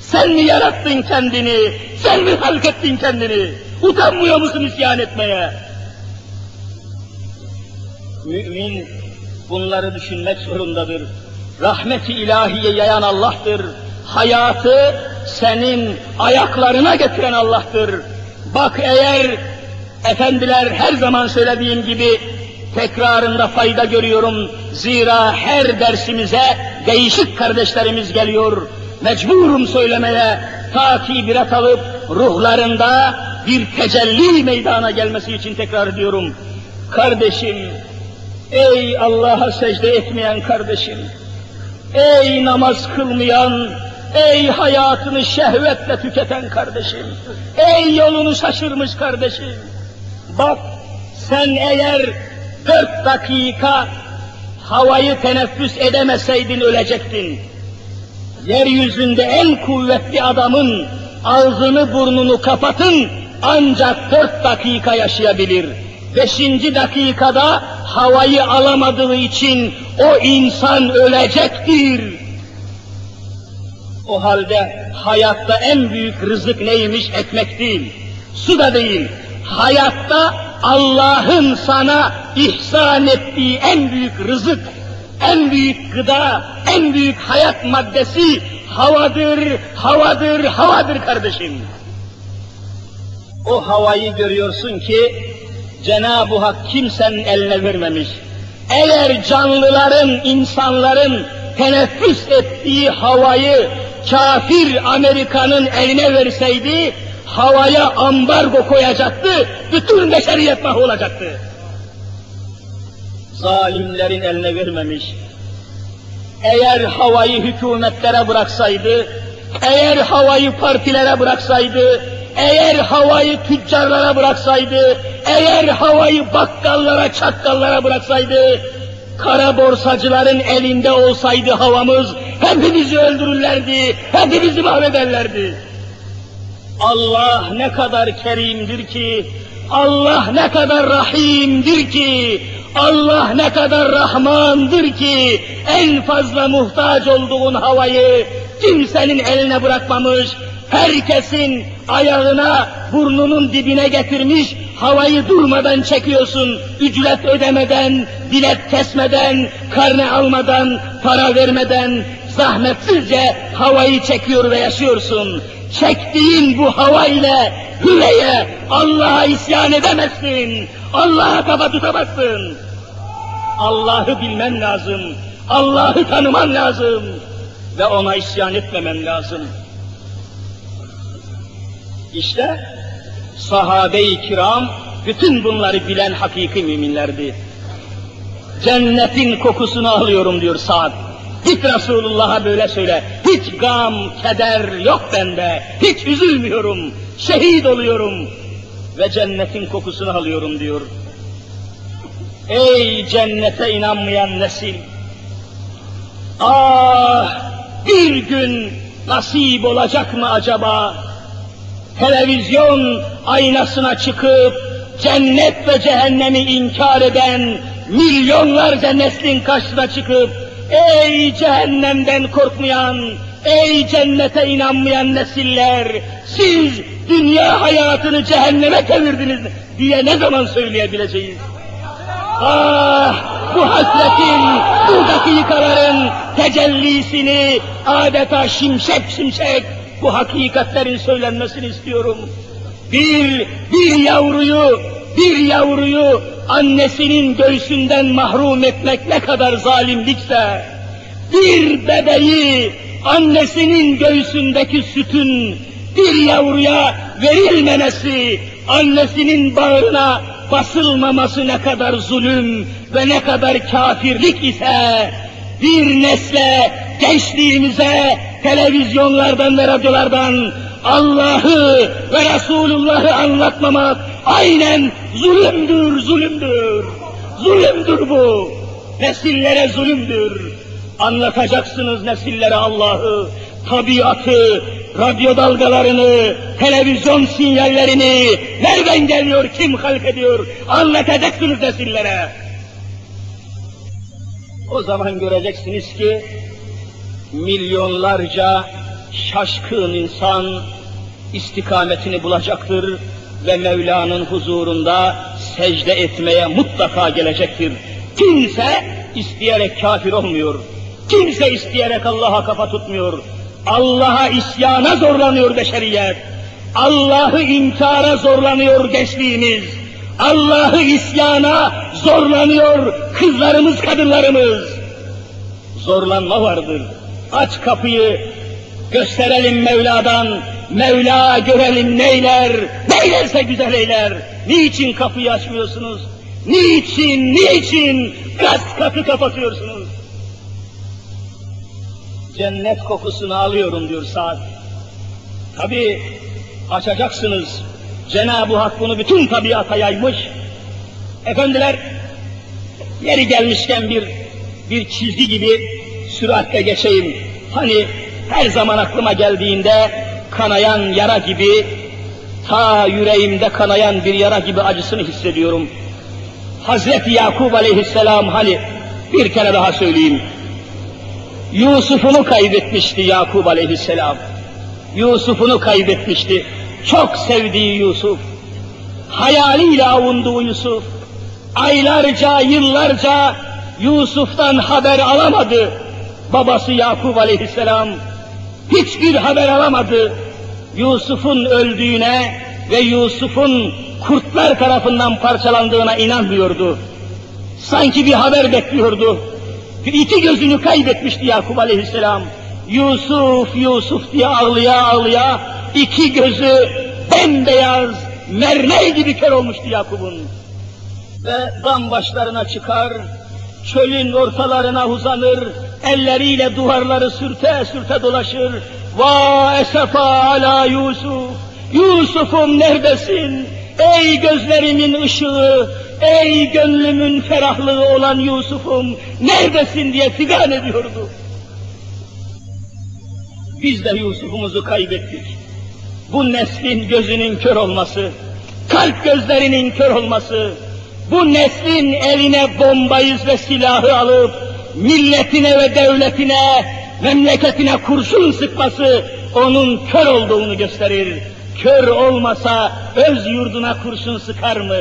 Sen mi yarattın kendini? Sen mi halk ettin kendini? Utanmıyor musun isyan etmeye? Mümin bunları düşünmek zorundadır. Rahmeti ilahiye yayan Allah'tır. Hayatı senin ayaklarına getiren Allah'tır. Bak eğer efendiler her zaman söylediğim gibi tekrarında fayda görüyorum. Zira her dersimize değişik kardeşlerimiz geliyor. Mecburum söylemeye, ta ki biret alıp ruhlarında bir tecelli meydana gelmesi için tekrar ediyorum. Kardeşim, ey Allah'a secde etmeyen kardeşim, ey namaz kılmayan, ey hayatını şehvetle tüketen kardeşim, ey yolunu şaşırmış kardeşim, bak sen eğer dört dakika havayı teneffüs edemeseydin ölecektin. Yeryüzünde en kuvvetli adamın ağzını burnunu kapatın ancak dört dakika yaşayabilir. Beşinci dakikada havayı alamadığı için o insan ölecektir. O halde hayatta en büyük rızık neymiş? Ekmek değil, su da değil. Hayatta Allah'ın sana ihsan ettiği en büyük rızık, en büyük gıda, en büyük hayat maddesi havadır, havadır, havadır kardeşim. O havayı görüyorsun ki Cenab-ı Hak kimsenin eline vermemiş. Eğer canlıların, insanların teneffüs ettiği havayı kafir Amerika'nın eline verseydi, havaya ambargo koyacaktı, bütün beşeriyet mahvolacaktı. Zalimlerin eline vermemiş. Eğer havayı hükümetlere bıraksaydı, eğer havayı partilere bıraksaydı, eğer havayı tüccarlara bıraksaydı, eğer havayı bakkallara, çakkallara bıraksaydı, kara borsacıların elinde olsaydı havamız, hepimizi öldürürlerdi, hepimizi mahvederlerdi. Allah ne kadar kerimdir ki, Allah ne kadar rahimdir ki, Allah ne kadar rahmandır ki, en fazla muhtaç olduğun havayı kimsenin eline bırakmamış, herkesin ayağına, burnunun dibine getirmiş, havayı durmadan çekiyorsun, ücret ödemeden, bilet kesmeden, karne almadan, para vermeden, zahmetsizce havayı çekiyor ve yaşıyorsun. Çektiğin bu hava ile hüveye Allah'a isyan edemezsin. Allah'a kafa tutamazsın. Allah'ı bilmen lazım. Allah'ı tanıman lazım. Ve ona isyan etmemen lazım. İşte sahabe-i kiram bütün bunları bilen hakiki müminlerdi. Cennetin kokusunu alıyorum diyor Sa'd. Git Resulullah'a böyle söyle. Hiç gam, keder yok bende. Hiç üzülmüyorum. Şehit oluyorum. Ve cennetin kokusunu alıyorum diyor. Ey cennete inanmayan nesil! Ah! Bir gün nasip olacak mı acaba? Televizyon aynasına çıkıp cennet ve cehennemi inkar eden milyonlarca neslin karşısına çıkıp ey cehennemden korkmayan, ey cennete inanmayan nesiller, siz dünya hayatını cehenneme çevirdiniz diye ne zaman söyleyebileceğiz? Ah bu hasretin, bu dakikaların tecellisini adeta şimşek şimşek bu hakikatlerin söylenmesini istiyorum. Bir, bir yavruyu, bir yavruyu annesinin göğsünden mahrum etmek ne kadar zalimlikse, bir bebeği annesinin göğsündeki sütün bir yavruya verilmemesi, annesinin bağrına basılmaması ne kadar zulüm ve ne kadar kafirlik ise bir nesle, gençliğimize televizyonlardan ve radyolardan Allah'ı ve Resulullah'ı anlatmamak aynen zulümdür, zulümdür. Zulümdür bu. Nesillere zulümdür. Anlatacaksınız nesillere Allah'ı, tabiatı, radyo dalgalarını, televizyon sinyallerini, nereden geliyor, kim halk ediyor, anlatacaksınız nesillere. O zaman göreceksiniz ki, milyonlarca şaşkın insan istikametini bulacaktır ve Mevla'nın huzurunda secde etmeye mutlaka gelecektir. Kimse isteyerek kafir olmuyor. Kimse isteyerek Allah'a kafa tutmuyor. Allah'a isyana zorlanıyor beşeriyet. Allah'ı inkara zorlanıyor gençliğimiz. Allah'ı isyana zorlanıyor kızlarımız, kadınlarımız. Zorlanma vardır. Aç kapıyı, gösterelim Mevla'dan, Mevla görelim neyler, neylerse güzel eyler. Niçin kapıyı açmıyorsunuz? Niçin, niçin gaz kapı kapatıyorsunuz? Cennet kokusunu alıyorum diyor saat. Tabi açacaksınız. Cenab-ı Hak bunu bütün tabiata yaymış. Efendiler, yeri gelmişken bir bir çizgi gibi süratle geçeyim. Hani her zaman aklıma geldiğinde kanayan yara gibi, ta yüreğimde kanayan bir yara gibi acısını hissediyorum. Hazreti Yakub aleyhisselam hani bir kere daha söyleyeyim. Yusuf'unu kaybetmişti Yakub aleyhisselam. Yusuf'unu kaybetmişti. Çok sevdiği Yusuf. Hayaliyle avunduğu Yusuf. Aylarca, yıllarca Yusuf'tan haber alamadı. Babası Yakub aleyhisselam hiçbir haber alamadı. Yusuf'un öldüğüne ve Yusuf'un kurtlar tarafından parçalandığına inanmıyordu. Sanki bir haber bekliyordu. İki gözünü kaybetmişti Yakup aleyhisselam. Yusuf, Yusuf diye ağlıya ağlıya iki gözü bembeyaz, mermer gibi kör olmuştu Yakup'un. Ve dam başlarına çıkar, çölün ortalarına uzanır, elleriyle duvarları sürte sürte dolaşır. Va esefa ala Yusuf, Yusuf'um neredesin? Ey gözlerimin ışığı, ey gönlümün ferahlığı olan Yusuf'um, neredesin diye figan ediyordu. Biz de Yusuf'umuzu kaybettik. Bu neslin gözünün kör olması, kalp gözlerinin kör olması, bu neslin eline bombayı ve silahı alıp, milletine ve devletine, memleketine kurşun sıkması, onun kör olduğunu gösterir. Kör olmasa öz yurduna kurşun sıkar mı?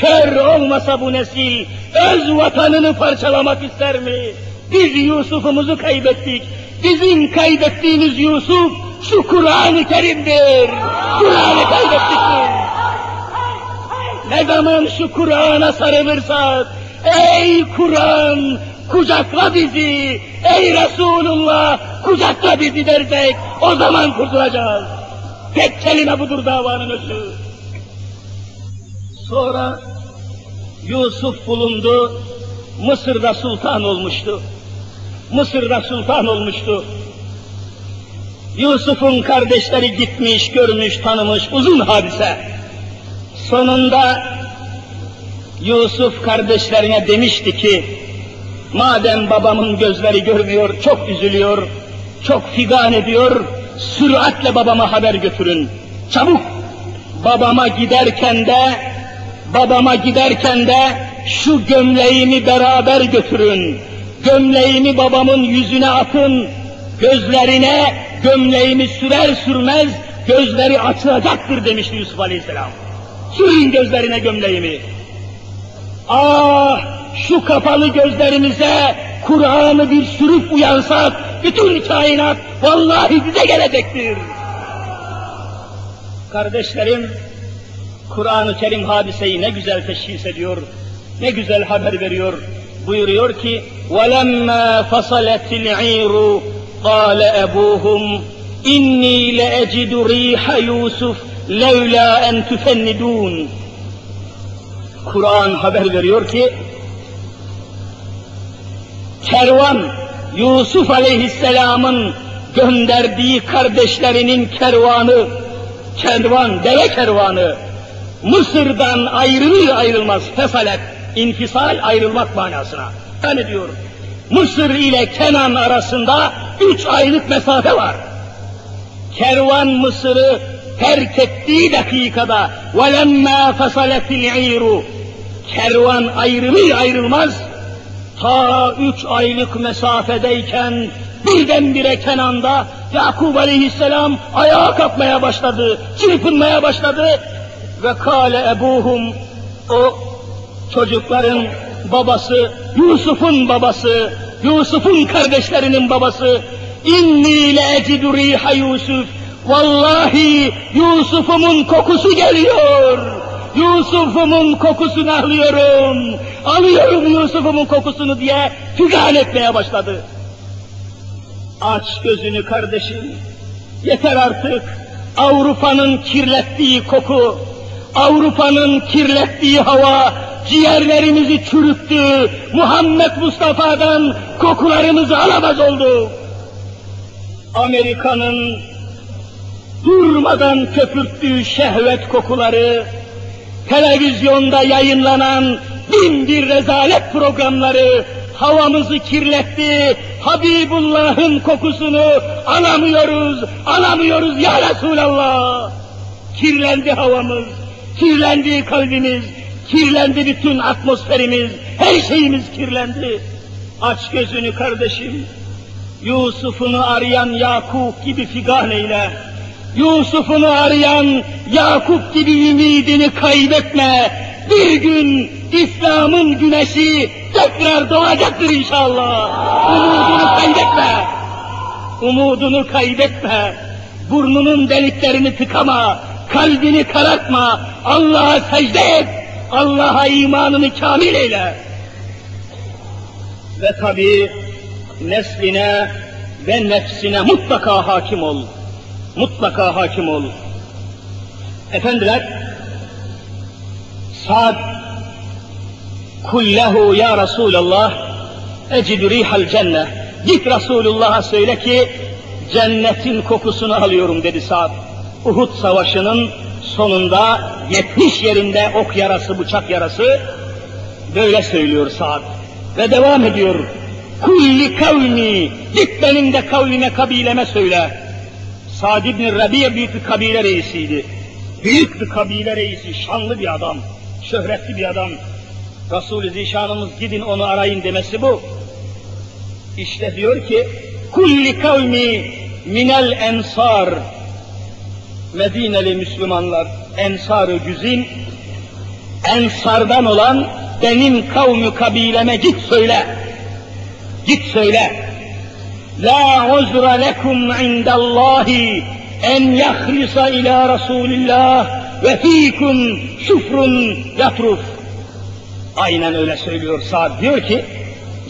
Kör olmasa bu nesil öz vatanını parçalamak ister mi? Biz Yusuf'umuzu kaybettik. Bizim kaybettiğimiz Yusuf şu Kur'an-ı Kerim'dir. Kur'an'ı kaybettik Ne zaman şu Kur'an'a sarılırsak, ey Kur'an kucakla bizi, ey Resulullah kucakla bizi dersek o zaman kurtulacağız. Tek kelime budur davanın özü. Sonra Yusuf bulundu, Mısır'da sultan olmuştu. Mısır'da sultan olmuştu. Yusuf'un kardeşleri gitmiş, görmüş, tanımış, uzun hadise. Sonunda Yusuf kardeşlerine demişti ki, madem babamın gözleri görmüyor, çok üzülüyor, çok figan ediyor, süratle babama haber götürün. Çabuk babama giderken de babama giderken de şu gömleğimi beraber götürün. Gömleğimi babamın yüzüne atın. Gözlerine gömleğimi sürer sürmez gözleri açılacaktır demişti Yusuf Aleyhisselam. Sürün gözlerine gömleğimi. Ah şu kapalı gözlerimize Kur'an'ı bir sürüp uyansak bütün kainat vallahi bize gelecektir. Kardeşlerim, Kur'an-ı Kerim hadiseyi ne güzel teşhis ediyor, ne güzel haber veriyor. Buyuruyor ki, وَلَمَّا فَصَلَتِ الْعِيرُ قَالَ أَبُوهُمْ إِنِّي لَأَجِدُ رِيحَ يُوسُفَ levla en tufennidun. Kur'an haber veriyor ki kervan Yusuf Aleyhisselam'ın gönderdiği kardeşlerinin kervanı, kervan, deve kervanı Mısır'dan ayrılır ayrılmaz fesalet, infisal ayrılmak manasına. Yani diyor, Mısır ile Kenan arasında üç aylık mesafe var. Kervan Mısır'ı terk ettiği dakikada وَلَمَّا فَصَلَتِ الْعِيرُ Kervan ayrılır ayrılmaz ta üç aylık mesafedeyken birdenbire Kenan'da Yakub aleyhisselam ayağa kalkmaya başladı, çırpınmaya başladı ve kâle ebuhum o çocukların babası, Yusuf'un babası, Yusuf'un kardeşlerinin babası inni le ecidu riha Yusuf vallahi Yusuf'umun kokusu geliyor. Yusuf'umun kokusunu alıyorum. Alıyorum Yusuf'umun kokusunu diye fügan etmeye başladı. Aç gözünü kardeşim. Yeter artık. Avrupa'nın kirlettiği koku, Avrupa'nın kirlettiği hava ciğerlerimizi çürüttü. Muhammed Mustafa'dan kokularımızı alamaz oldu. Amerika'nın durmadan köpürttüğü şehvet kokuları, televizyonda yayınlanan bin bir rezalet programları havamızı kirletti. Habibullah'ın kokusunu alamıyoruz, alamıyoruz ya Resulallah. Kirlendi havamız, kirlendi kalbimiz, kirlendi bütün atmosferimiz, her şeyimiz kirlendi. Aç gözünü kardeşim, Yusuf'unu arayan Yakup gibi figan eyle. Yusuf'unu arayan Yakup gibi ümidini kaybetme. Bir gün İslam'ın güneşi tekrar doğacaktır inşallah. Umudunu kaybetme. Umudunu kaybetme. Burnunun deliklerini tıkama. Kalbini karartma. Allah'a secde et. Allah'a imanını kamil eyle. Ve tabi nesline ve nefsine mutlaka hakim ol. Mutlaka hakim ol. Efendiler, Sa'd kullehu ya Resulallah ecidü rihal cennet. Git Resulullah'a söyle ki cennetin kokusunu alıyorum dedi Sa'd. Uhud savaşının sonunda 70 yerinde ok yarası, bıçak yarası böyle söylüyor Sa'd. Ve devam ediyor. Kulli kavmi, git benim de kavmime, kabileme söyle. Sa'd ibn Rabi'ye büyük bir kabile reisiydi. Büyük bir kabile reisi, şanlı bir adam, şöhretli bir adam. Resul-i Zişanımız gidin onu arayın demesi bu. İşte diyor ki, kulli kavmi minel ensar, Medineli Müslümanlar, ensar-ı güzin, ensardan olan benim kavmi kabileme git söyle. Git söyle. La uzra lekum indallahi en yahlisa ila Resulillah ve fikum şufrun yatruf. Aynen öyle söylüyor Sa'd. Diyor ki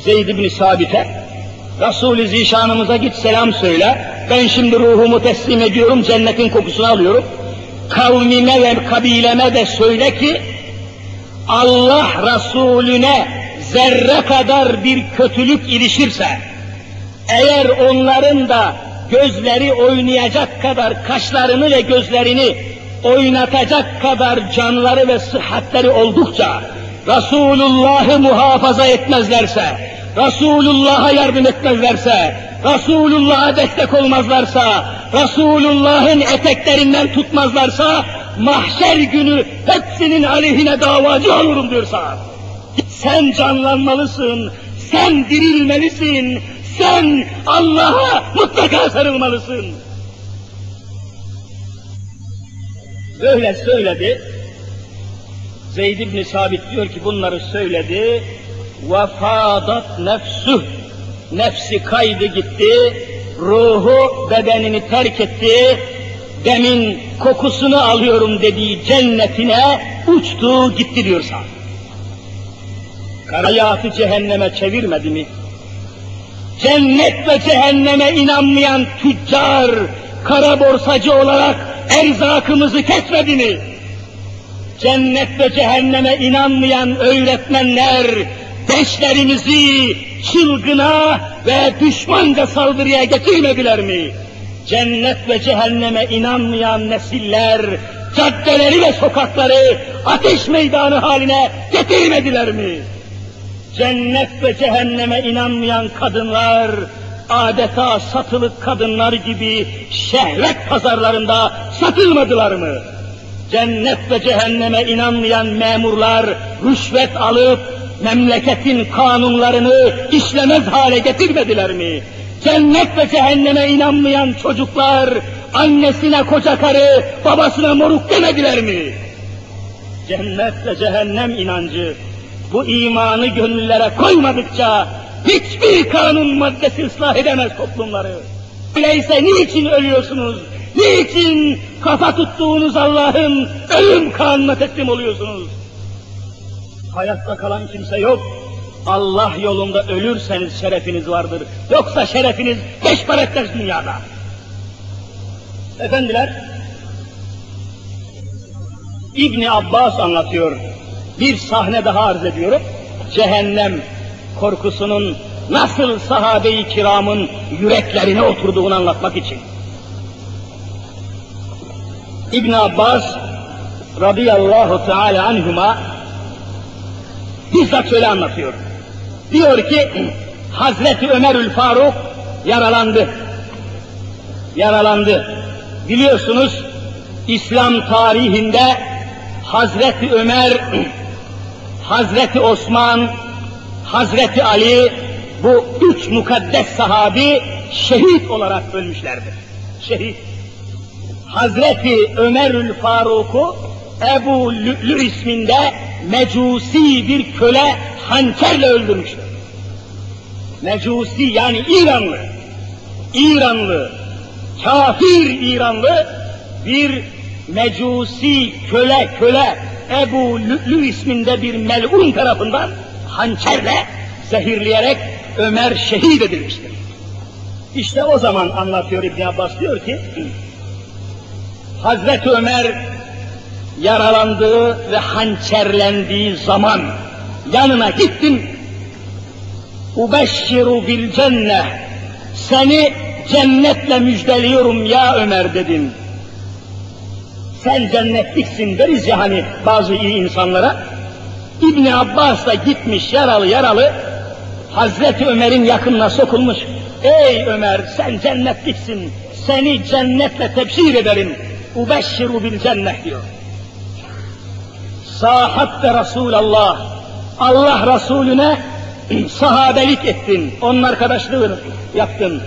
Zeyd ibn Sabit'e Resul-i Zişanımıza git selam söyle. Ben şimdi ruhumu teslim ediyorum, cennetin kokusunu alıyorum. Kavmime ve kabileme de söyle ki Allah Resulüne zerre kadar bir kötülük ilişirse, eğer onların da gözleri oynayacak kadar kaşlarını ve gözlerini oynatacak kadar canları ve sıhhatleri oldukça Resulullah'ı muhafaza etmezlerse, Resulullah'a yardım etmezlerse, Resulullah'a destek olmazlarsa, Resulullah'ın eteklerinden tutmazlarsa, mahşer günü hepsinin aleyhine davacı olurum diyorsa. Sen canlanmalısın, sen dirilmelisin, sen Allah'a mutlaka sarılmalısın. Böyle söyledi. Zeyd ibn Sabit diyor ki bunları söyledi. Vefadat nefsuh. Nefsi kaydı gitti. Ruhu bedenini terk etti. Demin kokusunu alıyorum dediği cennetine uçtu gitti diyorsa. Hayatı cehenneme çevirmedi mi? Cennet ve cehenneme inanmayan tüccar, kara borsacı olarak erzakımızı kesmedi mi? Cennet ve cehenneme inanmayan öğretmenler gençlerimizi çılgına ve düşmanca saldırıya getirmediler mi? Cennet ve cehenneme inanmayan nesiller caddeleri ve sokakları ateş meydanı haline getirmediler mi? Cennet ve cehenneme inanmayan kadınlar adeta satılık kadınlar gibi şehvet pazarlarında satılmadılar mı? Cennet ve cehenneme inanmayan memurlar rüşvet alıp memleketin kanunlarını işlemez hale getirmediler mi? Cennet ve cehenneme inanmayan çocuklar annesine koca karı, babasına moruk demediler mi? Cennet ve cehennem inancı bu imanı gönüllere koymadıkça hiçbir kanun maddesi ıslah edemez toplumları. Öyleyse niçin ölüyorsunuz? Niçin kafa tuttuğunuz Allah'ın ölüm kanuna teslim oluyorsunuz? Hayatta kalan kimse yok. Allah yolunda ölürseniz şerefiniz vardır. Yoksa şerefiniz beş para etmez dünyada. Efendiler, İbni Abbas anlatıyor. Bir sahne daha arz ediyorum. Cehennem korkusunun nasıl sahabe-i kiramın yüreklerine oturduğunu anlatmak için. İbn Abbas radıyallahu teala anhuma bizzat şöyle anlatıyor. Diyor ki Hazreti Ömerül Faruk yaralandı. Yaralandı. Biliyorsunuz İslam tarihinde Hazreti Ömer, [clears throat] Hazreti Osman, Hazreti Ali bu üç mukaddes sahabi şehit olarak ölmüşlerdir. Şehit. Hazreti Ömerül Faruk'u Ebu Lü'lü isminde mecusi bir köle hançerle öldürmüştür. Mecusi yani İranlı, İranlı, kafir İranlı bir mecusi köle köle Ebu Lü'lü isminde bir melun tarafından hançerle zehirleyerek Ömer şehit edilmiştir. İşte o zaman anlatıyor İbn Abbas diyor ki Hazreti Ömer yaralandığı ve hançerlendiği zaman yanına gittim. Ubeşşiru bil cenne. Seni cennetle müjdeliyorum ya Ömer dedim. Sen cennetliksin deriz ya hani bazı iyi insanlara. İbn Abbas da gitmiş yaralı yaralı Hazreti Ömer'in yakınına sokulmuş. Ey Ömer sen cennetliksin. Seni cennetle tebşir ederim. Ubeşşiru bil cennet diyor. Sahatte Resulallah. Allah Resulüne [clears throat] sahabelik ettin. Onun arkadaşlığını yaptın.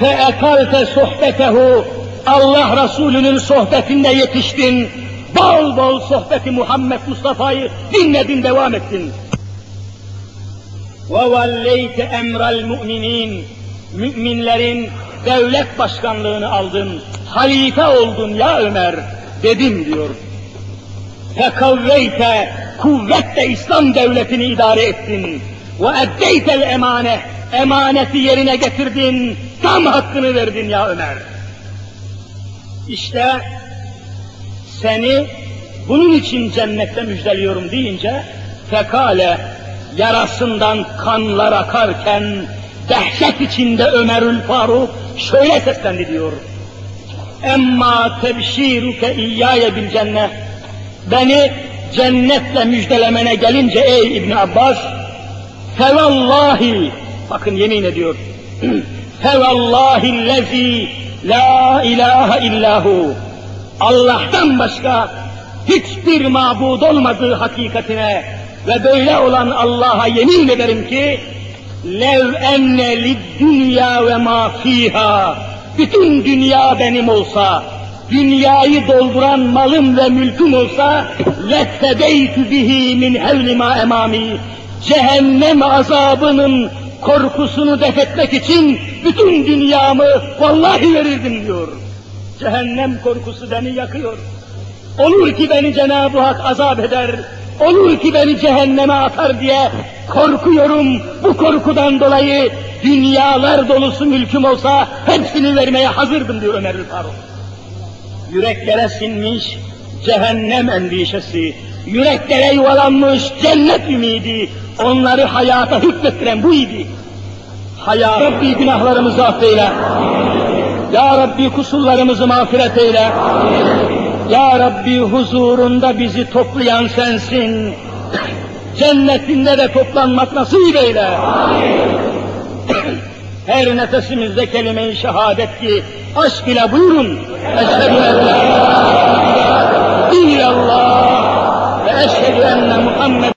Fe ekalte sohbetehu. Allah Resulü'nün sohbetinde yetiştin. Bol bol sohbeti Muhammed Mustafa'yı dinledin, devam ettin. Valleyte emral müminin. Müminlerin devlet başkanlığını aldın. Halife oldun ya Ömer dedim diyor. Fekavveyte kuvvetle İslam devletini idare ettin. Ve eddeytel emane emaneti yerine getirdin. Tam hakkını verdin ya Ömer. İşte seni bunun için cennette müjdeliyorum deyince fekale yarasından kanlar akarken dehşet içinde Ömerül Faruk şöyle seslendi diyor. Emma tebşiruke iyyâye bil cennet. Beni cennetle müjdelemene gelince ey İbn Abbas fevallahi bakın yemin ediyor. [clears throat] fevallahi lezi la ilahe illahu. Allah'tan başka hiçbir mabud olmadığı hakikatine ve böyle olan Allah'a yemin ederim ki lev enne dünya ve ma fiha. Bütün dünya benim olsa dünyayı dolduran malım ve mülküm olsa lettebeytü bihi min hevli ma emami. Cehennem azabının korkusunu defetmek için bütün dünyamı vallahi verirdim diyor. Cehennem korkusu beni yakıyor. Olur ki beni Cenab-ı Hak azap eder, olur ki beni cehenneme atar diye korkuyorum. Bu korkudan dolayı dünyalar dolusu mülküm olsa hepsini vermeye hazırdım diyor Ömer Faruk. yüreklere sinmiş cehennem endişesi, yüreklere yuvalanmış cennet ümidi, onları hayata hükmettiren bu idi. Ya Rabbi günahlarımızı affeyle. Ya Rabbi kusurlarımızı mağfiret eyle. Ya Rabbi huzurunda bizi toplayan sensin. Cennetinde de toplanmak nasip eyle. Her nefesimizde kelime-i şehadet ki aşk ile buyurun. Eşhedü en la illallah ve eşhedü enne Muhammed